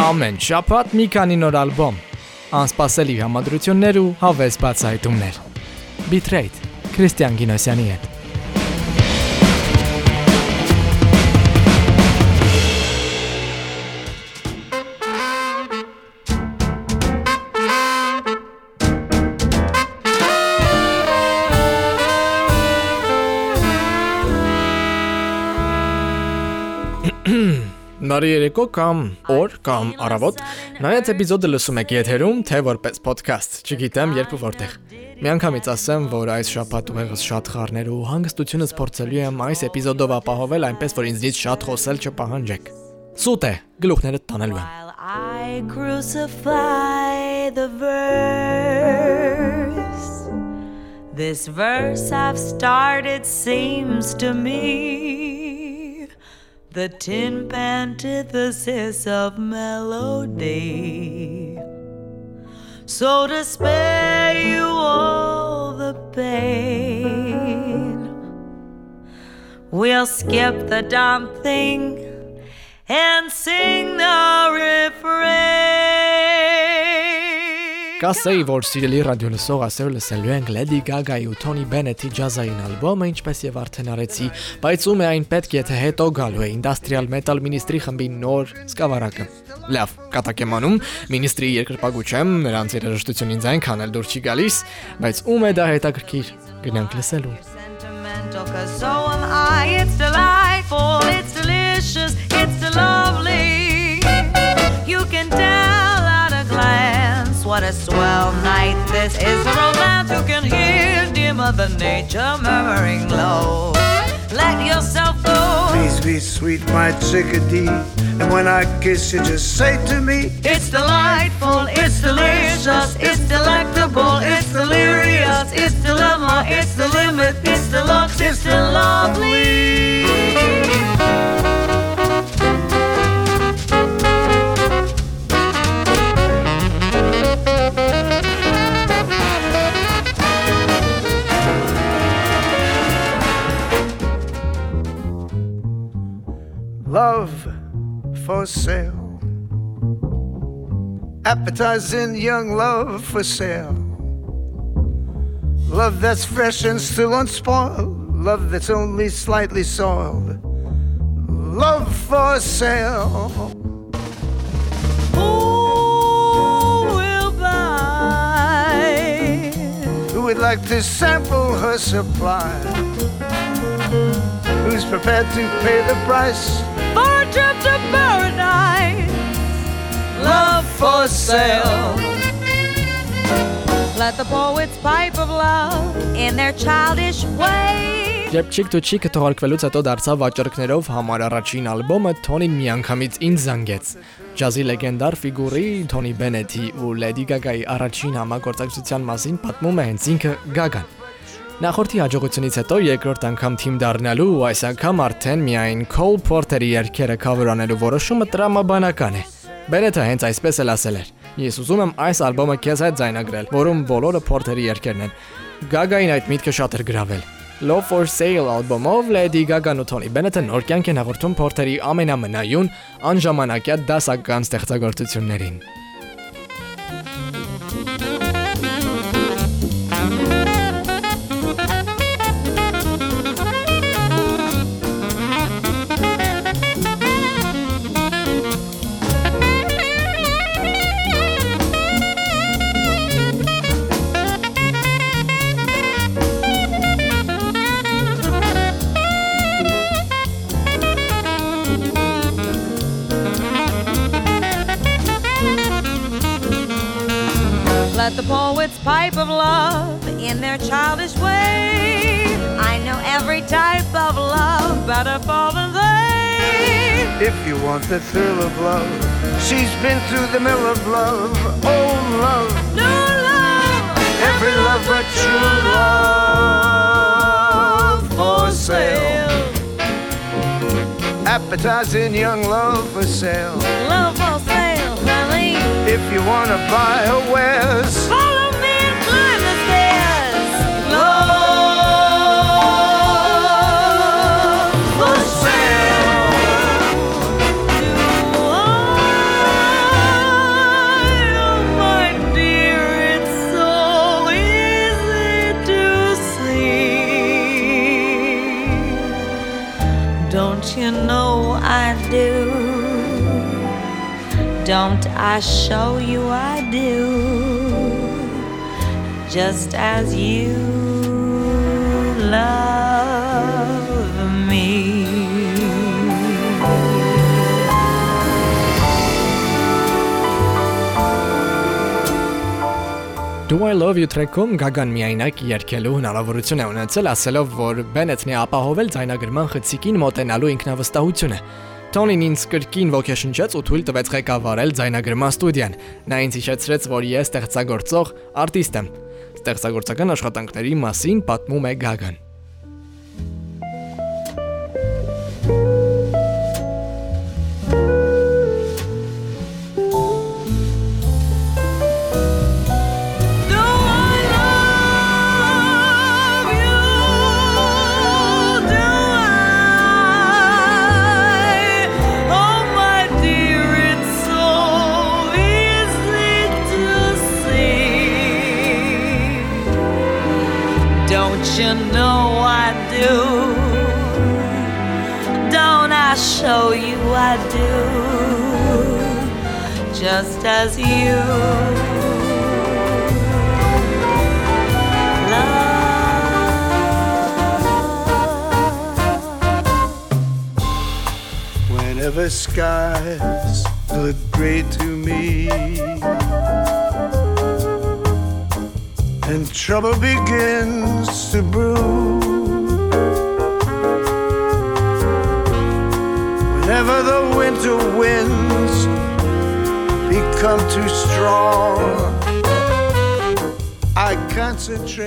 Ամեն շաբաթ մի քանի նոր ալբոմ, անսպասելի համադրություններ ու հավես բացահայտումներ։ Bitrate Քրիստիան Գինոսյանի հետ։ Բարի երեկո կամ օր կամ առավոտ։ Նայած էպիզոդը լսում եք եթերում, թե որպես ոդքասթ։ Չգիտեմ երբ ու որտեղ։ Միանգամից ասեմ, որ այս շաբաթ ուղեղս շատ խառներ ու հանգստությունս փորձելու եմ այս էպիզոդով ապահովել այնպես, որ ինձնից շատ խոսել չպահանջեք։ Սուտ է, գլուխներդ տանելու եմ։ I crucify the verse. This verse I've started seems to me the tin antithesis of melody. So to spare you all the pain, we'll skip the dumb thing and sing the refrain. Կասեի, որ սիրելի ռադիո լսող ասեր լսելու ենք Lady Gaga-ի ու Tony Bennett-ի ջազային ալբոմը, ինչպես եւ արդեն արեցի, բայց ում է այն պետք եթե հետո գալու է Industrial Metal Ministry խմբի նոր սկավառակը։ Լավ, կատակ եմ անում, Ministry երկրպագու չեմ, նրանց երաժշտություն ինձ այնքան էլ դուր չի գալիս, բայց ում է դա հետաքրքիր։ Գնանք լսելու։ cause so am I it's delightful it's delicious what a swell night this is a romance you can hear dear mother nature murmuring low let yourself go Please be sweet, my chickadee. And when I kiss you, just say to me, It's delightful, it's delicious, it's delectable, it's delirious, it's dilemma, it's the limit, it's deluxe, it's the lovely. Love for sale. Appetizing young love for sale. Love that's fresh and still unspoiled. Love that's only slightly soiled. Love for sale. Who will buy? Who would like to sample her supply? Who's prepared to pay the price? For a trip to paradise, love for sale. Let the poets pipe of love in their childish way. Երբ Chick to Chick-ը թողարկվելուց հետո դարձավ վաճառքներով համար առաջին ալբոմը, Թոնին միանգամից ինձ զանգեց։ Ջազի լեգենդար ֆիգուրի Թոնի Բենեթի ու Lady Gaga-ի առաջին համագործակցության մասին պատմում է հենց ինքը Gaga-ն։ Նախորդի հաջողությունից հետո երկրորդ անգամ թիմ դառնալու ու այս անգամ արդեն միայն Cole Porter-ի երգերը cover անելու որոշումը տրամաբանական է։ Բենեթը հենց այսպես էլ ասել էր. Ես ուզում եմ այս ալբոմը քեզ հետ ձայնագրել, որում բոլորը Porter-ի երգերն են։ Gaga-ին այդ միտքը շատ էր գրավել։ Love for Sale ալբոմով Lady Gaga-ն ու Tony Bennett-ը նոր կյանք են հաղորդում Porter-ի ամենամնայուն անժամանակյա դասական ստեղծագործություններին։ poets pipe of love in their childish way. I know every type of love better fall than they. If you want the thrill of love, she's been through the mill of love. Oh, love, No love, every love but true love for sale. Appetizing young love for sale. love for sale, honey. If you wanna buy her wares, I show you I do? Just as you love me. Do I Love You track-ում Գագան միայնակ երգելու հնարավորություն է ունեցել, ասելով, որ Բենեթն է ապահովել ձայնագրման խցիկին մոտենալու ինքնավստահությունը։ Տոնին ինձ կրկին ոգեշնչեց ու թույլ տվեց ղեկավարել ձայնագրման ստուդիան։ Նա ինձ հիշեցրեց, որ ես ստեղծագործող արտիստ եմ։ Ստեղծագործական աշխատանքների մասին պատմում է Գագան։ show you I do? Just as you love. Whenever skies look gray to me and trouble begins to brew. Whenever the winter winds become too strong.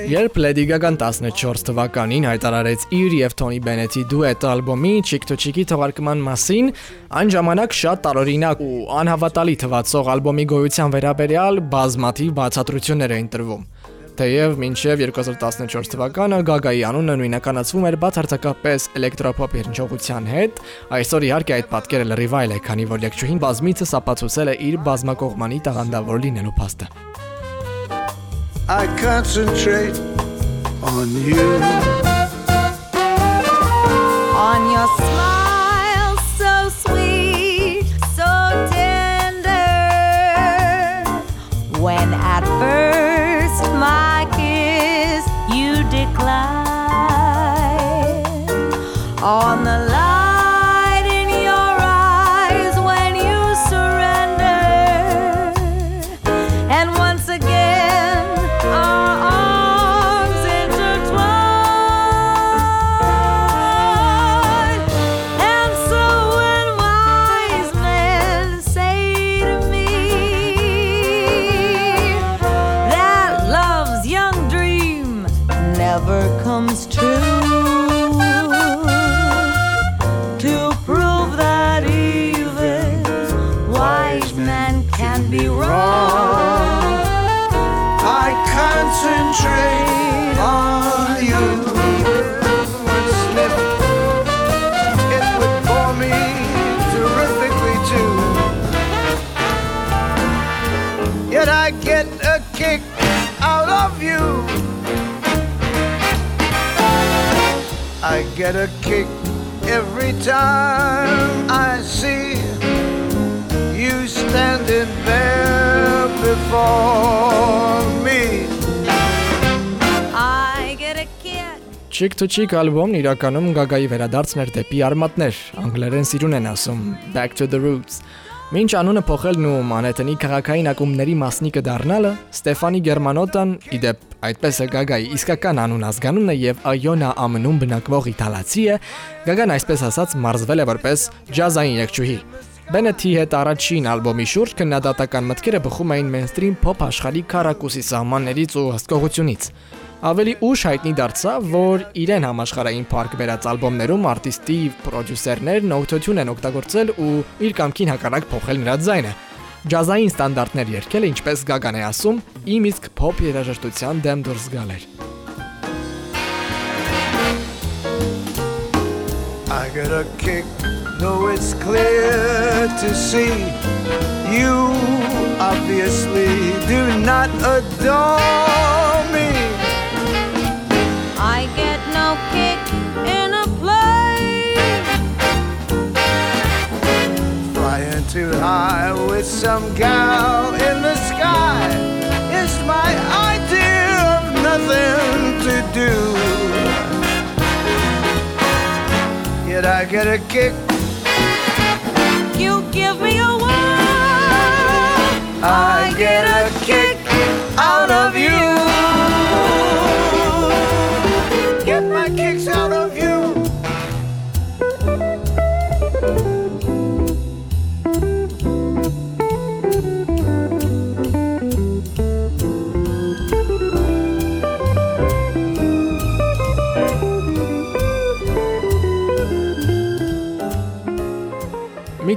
Երբ Lady Gaga-ն 14 թվականին հայտարարեց իր եւ Tony Bennett-ի դուետ ալբոմի Chick to Chick-ի թողարկման մասին, այն ժամանակ շատ տարօրինակ ու անհավատալի թվացող ալբոմի գոյության վերաբերյալ բազմաթիվ բացատրություններ էին տրվում։ Թեև մինչև 2014 թվականը Գագայի անունը նույնականացվում էր բացարձակապես էլեկտրոփոփ հնչողության հետ, այսօր իհարկե այդ պատկերը լրիվայել է, քանի որ յեկչուհին բազմիցս ապացուցել է իր բազմակողմանի տաղանդավոր լինելու փաստը։ I concentrate on you. On your smile. On the I get a kick every time I see you standing there before me. I get a kick. Chick to Chick ալբոմն իրականում Գագայի վերադարձն էր դեպի արմատներ, անգլերեն սիրուն են ասում, Back to the Roots։ Մինչ անունը փոխելն ու Մանհեթենի քաղաքային ակումբների մասնիկը դառնալը, Ստեֆանի Գերմանոտան, իդեպ այդպես է Գագայի իսկական անուն ազգանունը եւ Այոնա ամնում բնակվող իտալացի է, Գագան այսպես ասած մարզվել է որպես ջազային երգչուհի։ Բենեթի հետ առաջին ալբոմի շուրջ քննադատական մտքերը բխում էին մեյնստրիմ փոփ աշխարհի քարակուսի սահմաններից ու հսկողությունից։ Ավելի ուշ հայտնի դարձավ, որ իրեն համաշխարհային փառք բերած ալբոմներում արտիստի պրոդյուսերներն օգտություն են օգտագործել ու իր կամքին հակառակ փոխել նրա ձայնը։ Ջազային ստանդարտներ երգել ինչպես Գագան է ասում, իմ իսկ փոփ երաժշտության դեմ դուրս գալ էր։ I get a kick, though it's clear to see. You obviously do not adore too high with some gal in the sky is my idea of nothing to do. Yet I get a kick. You give me a whirl. I get a kick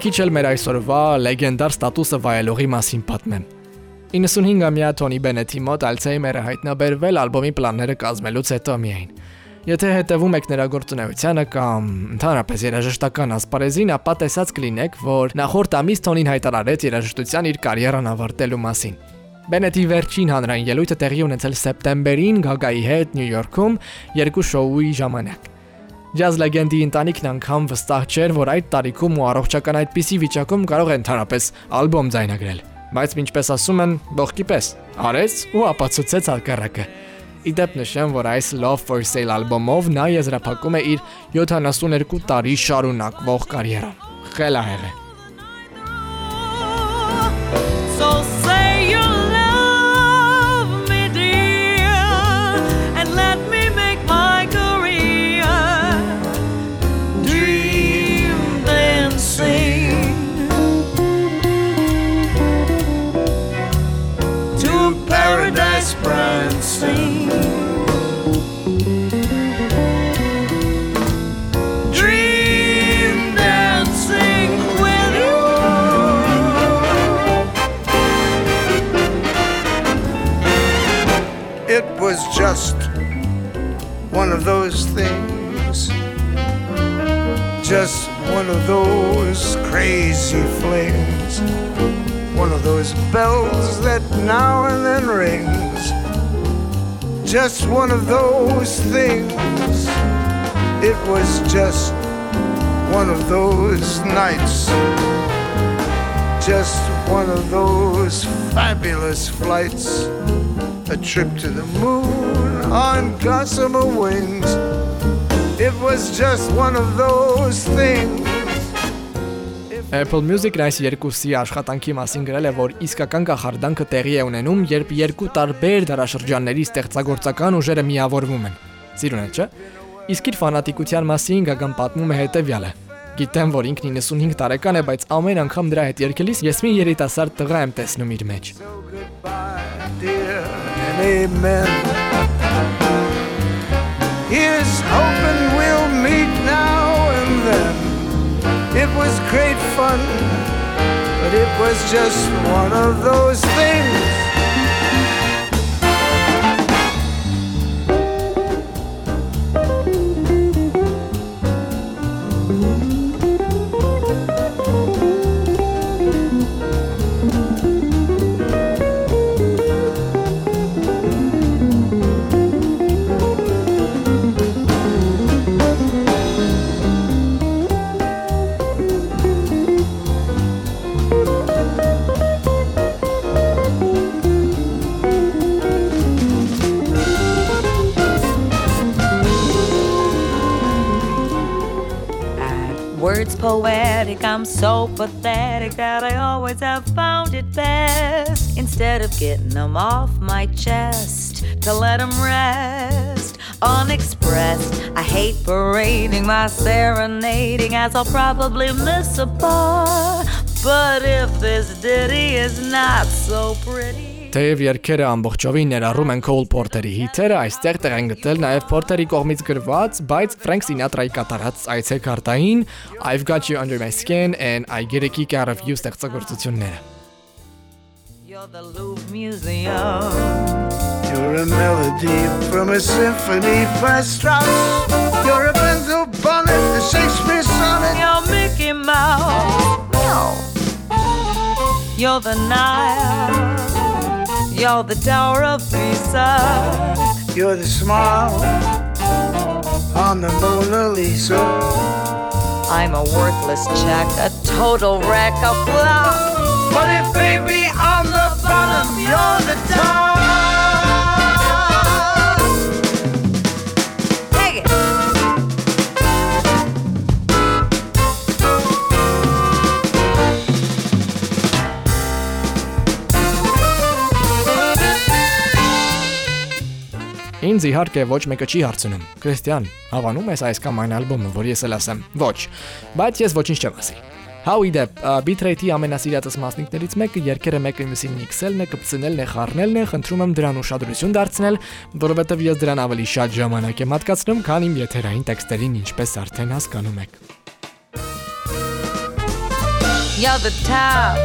քիչ էլ մեր այսօրվա լեգենդար ստատուսը վայելողի մասին պատմեմ։ 95-ամյա Թոնի Բենեթի մոտ Alzheimer-ը հայտնաբերվել ալբոմի պլանները կազմելուց հետո միայն։ Եթե հետևում եք նրա գործունեությանը կամ ընդհանրապես երաժշտական ասպարեզին, ապա տեսած կլինեք, որ նախորդ ամիս Թոնին հայտարարեց երաժշտության իր կարիերան ավարտելու մասին։ Բենետի վերջին հանրային ելույթը տեղի ունեցել սեպտեմբերին Գագայի հետ Նյու Յորքում երկու շոուի ժամանակ։ Ջազ լեգենդի ընտանիքն անգամ վստահ չէր, որ այդ տարիքում ու առողջական այդպիսի վիճակում կարող է ընդհանրապես ալբոմ ձայնագրել։ Բայց ինչպես ասում են, ողքի պես, արեց ու ապացուցեց հակառակը։ Իդեպ նշեմ, որ այս Love for Sale ալբոմով նա եզրափակում է իր 72 տարի շարունակվող կարիերան։ Խելահեղ է։ bells that now and then rings. Just one of those things. It was just one of those nights. Just one of those fabulous flights. A trip to the moon on gossamer wings. It was just one of those things. Apple Music-ն այս երկուսի աշխատանքի մասին գրել է, որ իսկական կախարդանքը տեղի է ունենում, երբ երկու տարբեր դարաշրջանների ստեղծագործական ուժերը միավորվում են։ Սիրուն է, չէ՞։ Իսկ իր ֆանատիկության մասին Գագան պատմում է հետևյալը. Գիտեմ, որ ինքն 95 տարեկան է, բայց ամեն անգամ դրա հետ երկելիս ես մի երիտասարդ տղա եմ տեսնում իր մեջ։. Here's hoping we'll meet now and then. It was great fun, but it was just one of those things. I'm so pathetic that I always have found it best. Instead of getting them off my chest, to let them rest unexpressed. I hate parading my serenading, as I'll probably miss a bar. But if this ditty is not so pretty. Թեև երկերը ամբողջովին ներառում են Cole Porter-ի հիթերը, այստեղ տեղ են գտել նաև Porter-ի կողմից գրված, բայց Frank Sinatra-ի կատարած այցեքարտային I've Got You Under My Skin and I Get a Kick Out of You ստեղծագործությունները։ You're the Louvre Museum. You're a melody from a symphony by Strauss. You're a bento bonnet, a Shakespeare sonnet. You're Mickey Mouse. Meow. You're the Nile. You're the Tower of Pisa. You're the smile on the Mona Lisa. I'm a worthless check, a total wreck, a flop. But if baby on the bottom, you're the top. Ինձ իհարկե ոչ մեկը չի հարցնում. Քրիստիան, հավանում ես այս կամ այն ալբոմը, որ ես էլ ասեմ։ Ոչ, բայց ես ոչինչ չեմ ասի։ How իդեպ Bitrate-ի ամենասիրածս մասնիկներից մեկը երկերը մեկը մյուսին միքսելն է, կպցնելն է, խառնելն է, խնդրում եմ դրան ուշադրություն դարձնել, որովհետև ես դրան ավելի շատ ժամանակ եմ հատկացնում, քան իմ եթերային տեքստերին, ինչպես արդեն հասկանում եք։ You're the top.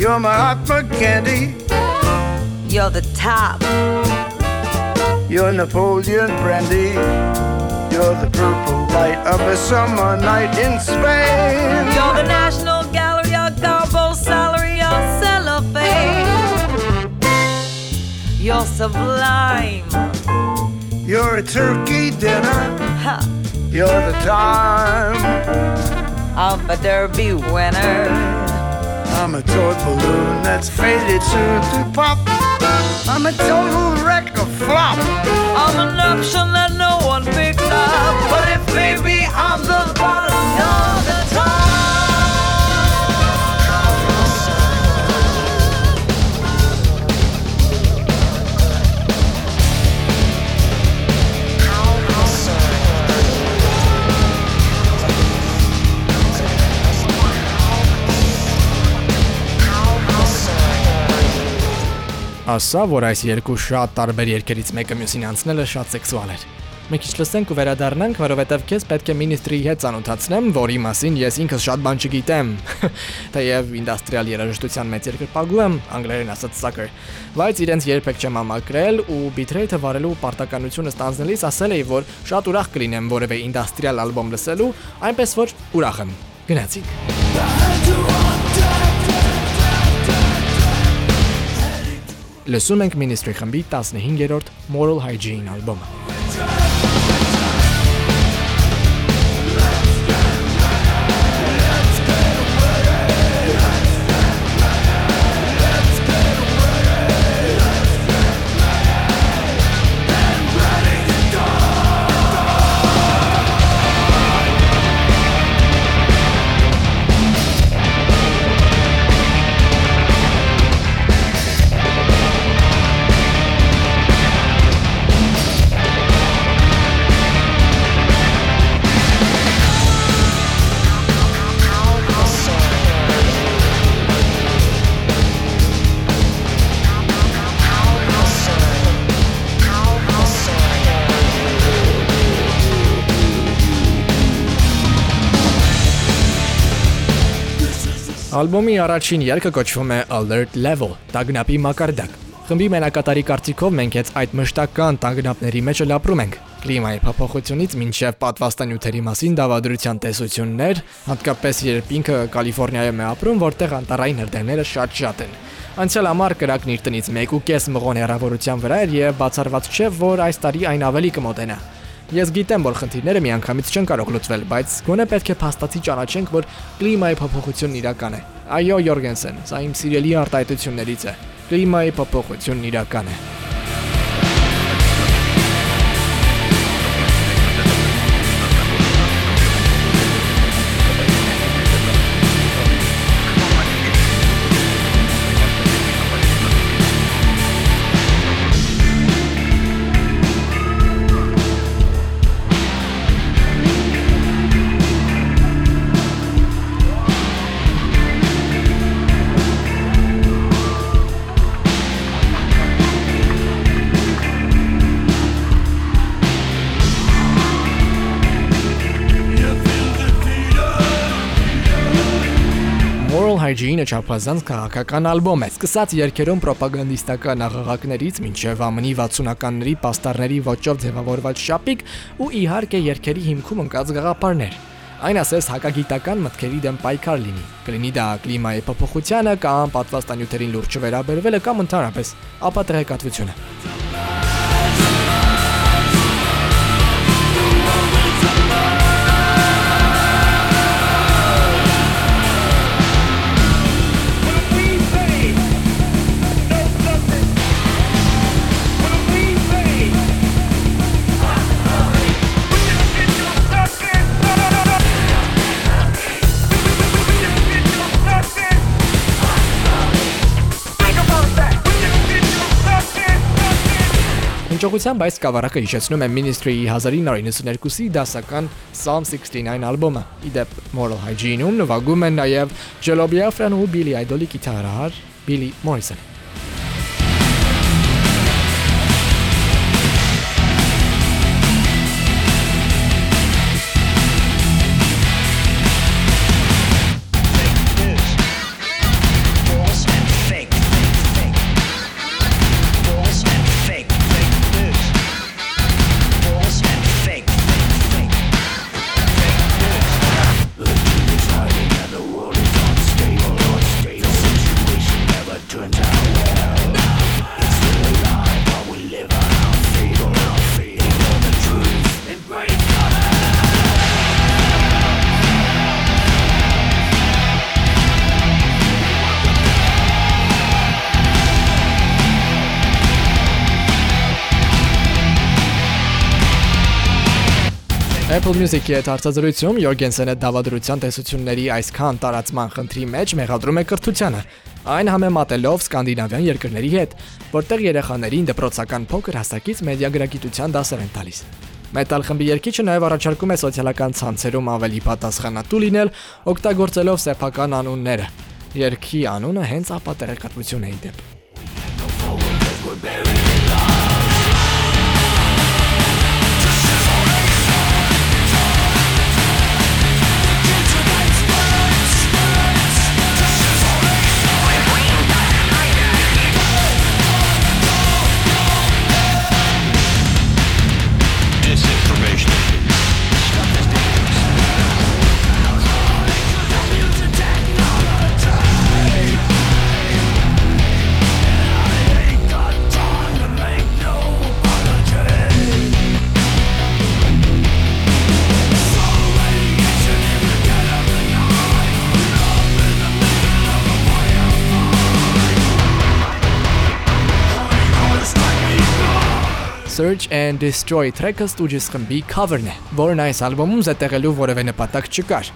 You're my hot candy. You're the top. You're Napoleon brandy. You're the purple light of a summer night in Spain. You're the National Gallery, your garbo salary, your cellophane. You're sublime. You're a turkey dinner. Ha. You're the time. of a derby winner. I'm a toy balloon that's faded soon to pop. I'm a total a flop. I'm an option that no one picked up. But if baby I'm the bottom, you're the top. Ասա, որ այս երկու շատ տարբեր երկերից մեկը մյուսին անցնելը շատ սեքսուալ էր։ Մենք ինչ լսենք ու վերադառնանք, որովհետև քեզ պետք է մինիստրի հետ ծանոթացնեմ, որի մասին ես ինքս շատ բան չգիտեմ։ Թեև ինդուստրիալ երաժշտության մեծ երկրպագու եմ, անգլերեն ասած sucker, բայց իրենց երբեք չեմ ամակրել ու bitrate-ը վարելու պարտականությունը ստանձնելիս ասել էի, որ շատ ուրախ կլինեմ որևէ ինդուստրիալ ալբոմ լսելու, այնպես որ ուրախ եմ։ Գնացինք։ Լսում ենք Ministry խմբի 15-րդ Moral Hygiene ալբոմը։ Ալբոմի առաջին երգը կոչվում է Alert Level՝ տագնապի մակարդակ։ Խմբի մենակատարի կարծիքով մենք jetzt այդ մշտական տագնապների մեջ էլ ապրում ենք։ Կլիմայի փոփոխությունից մինչև պատվաստանյութերի մասին դավադրության տեսություններ, հատկապես երբ ինքը Կալիֆոռնիայում է ապրում, որտեղ անտարային հրդեհները շատ-շատ են։ Անցյալ ամառ կրակն իր տնից 1.5 մղոն հեռավորության վրա էր եւ բացառված չէ, որ այս տարի այն ավելի կմոտենա։ Ես գիտեմ, որ խնդիրները միանգամից չեն կարող լուծվել, բայց գոնե պետք է փաստացի ճանաչենք, որ կլիմայի փոփոխությունն իրական է։ Այո, Յորգենսեն, սա իմ սիրելի արտահայտություններից է։ Կլիմայի փոփոխությունն իրական է։ Hygiene-ը չափազանց քաղաքական ալբոմ է։ Սկսած երգերում ռոպագանդիստական աղաղակներից մինչև ԱՄՆ-ի 60-ականների պաստառների ոճով ձևավորված շապիկ ու իհարկե երգերի հիմքում ընկած գաղափարներ։ Այն ասես հակագիտական մտքերի դեմ պայքար լինի։ Կլինի դա կլիմայի փոփոխությանը կամ պատվաստանյութերին լուրջ չվերաբերվելը կամ ընդհանրապես ապատրեհկատվությունը։ Հաջողությամբ այս կավառակը հիշեցնում է Ministry-ի 1992-ի դասական Psalm 69 ալբոմը։ Իդեպ Moral Hygiene-ում նվագում են նաև Jello Biafran ու Billy Idol-ի գիտարահար Billy Morrison։ Apple Music-ի հետ հարցազրույցում Յորգենսենը դավադրության տեսությունների այսքան տարածման խնդրի մեջ մեղադրում է կրթությանը, այն համեմատելով սկանդինավյան երկրների հետ, որտեղ երեխաներին դպրոցական փոքր հասակից մեդիագրագիտության դասեր են տալիս։ Metal խմբի երգիչը նաև առաջարկում է սոցիալական ցանցերում ավելի պատասխանատու լինել, օգտագործելով սեփական անունները։ Երկի անունը հենց ապա տեղեկատվություն է ի Search and Destroy track-ը Stooges խմբի cover-ն է, որն այս ալբոմում զետեղելու որևէ նպատակ չկար։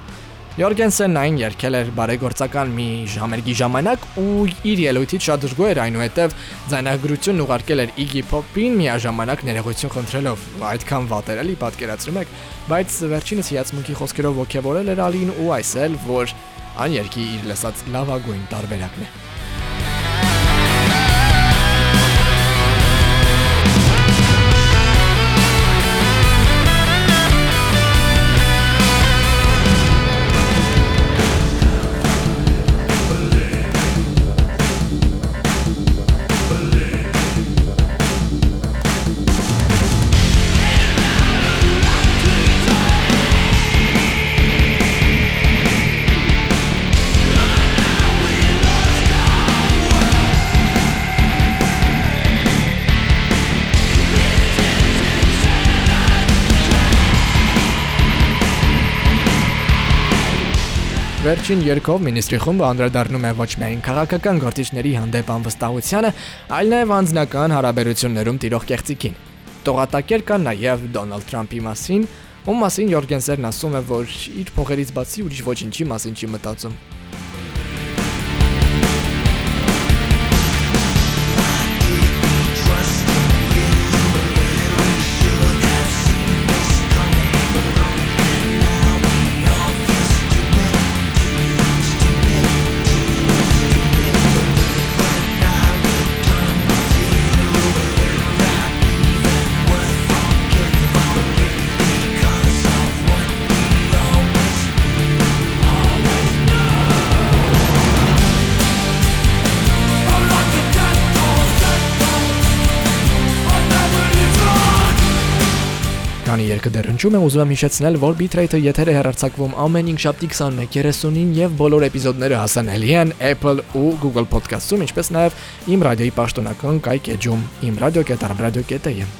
Յորգենսենն այն երգել էր բարեգործական մի ժամերգի ժամանակ ու իր ելույթից շատ դժգոհ էր այնուհետև ձայնագրությունն ուղարկել էր Iggy Pop-ին միաժամանակ ներողություն խնդրելով։ Այդքան վատ էր էլի պատկերացրում եք, բայց վերջինս հիացմունքի խոսքերով ողջևորել էր Ալին ու այսել, որ այն երգի իր լսած լավագույն տարբերակն է։ Վերջին երկով մինիստրի խումբը անդրադառնում է ոչ միայն քաղաքական գործիչների հանդեպ անվստահությանը, այլ նաև անձնական հարաբերություններում տիրող կեղծիքին։ Տողատակեր կան նաև Դոնալդ Թրամփի մասին, ում մասին Յորգենսերն ասում է, որ իր փողերից բացի ուրիշ ոչինչի մասին չի մտածում։ Երկը դեռ հնչում է, ուզում եմ հիշեցնել, որ Bitrate-ը եթեր է հեռարձակվում ամեն 5 շաբթի 21:30-ին եւ բոլոր էպիզոդները հասանելի են Apple ու Google Podcast-ում, ինչպես նաեւ իմ ռադիոյի պաշտոնական կայք էջում imradio.radio.am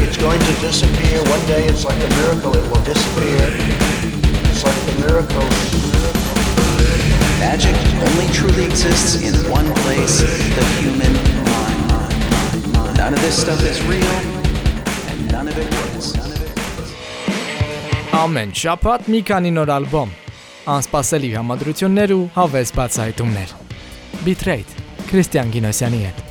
It's going to disappear. One day it's like a miracle, it will disappear. It's like the miracle. Magic only truly exists in one place, the human mind. None of this stuff is real, and none of it works. Ամեն շաբաթ մի քանի նոր ալբոմ։ անսպասելի համադրություններ ու հավես բացահայտումներ։ Bitrate Քրիստիան Գինոսյանի հետ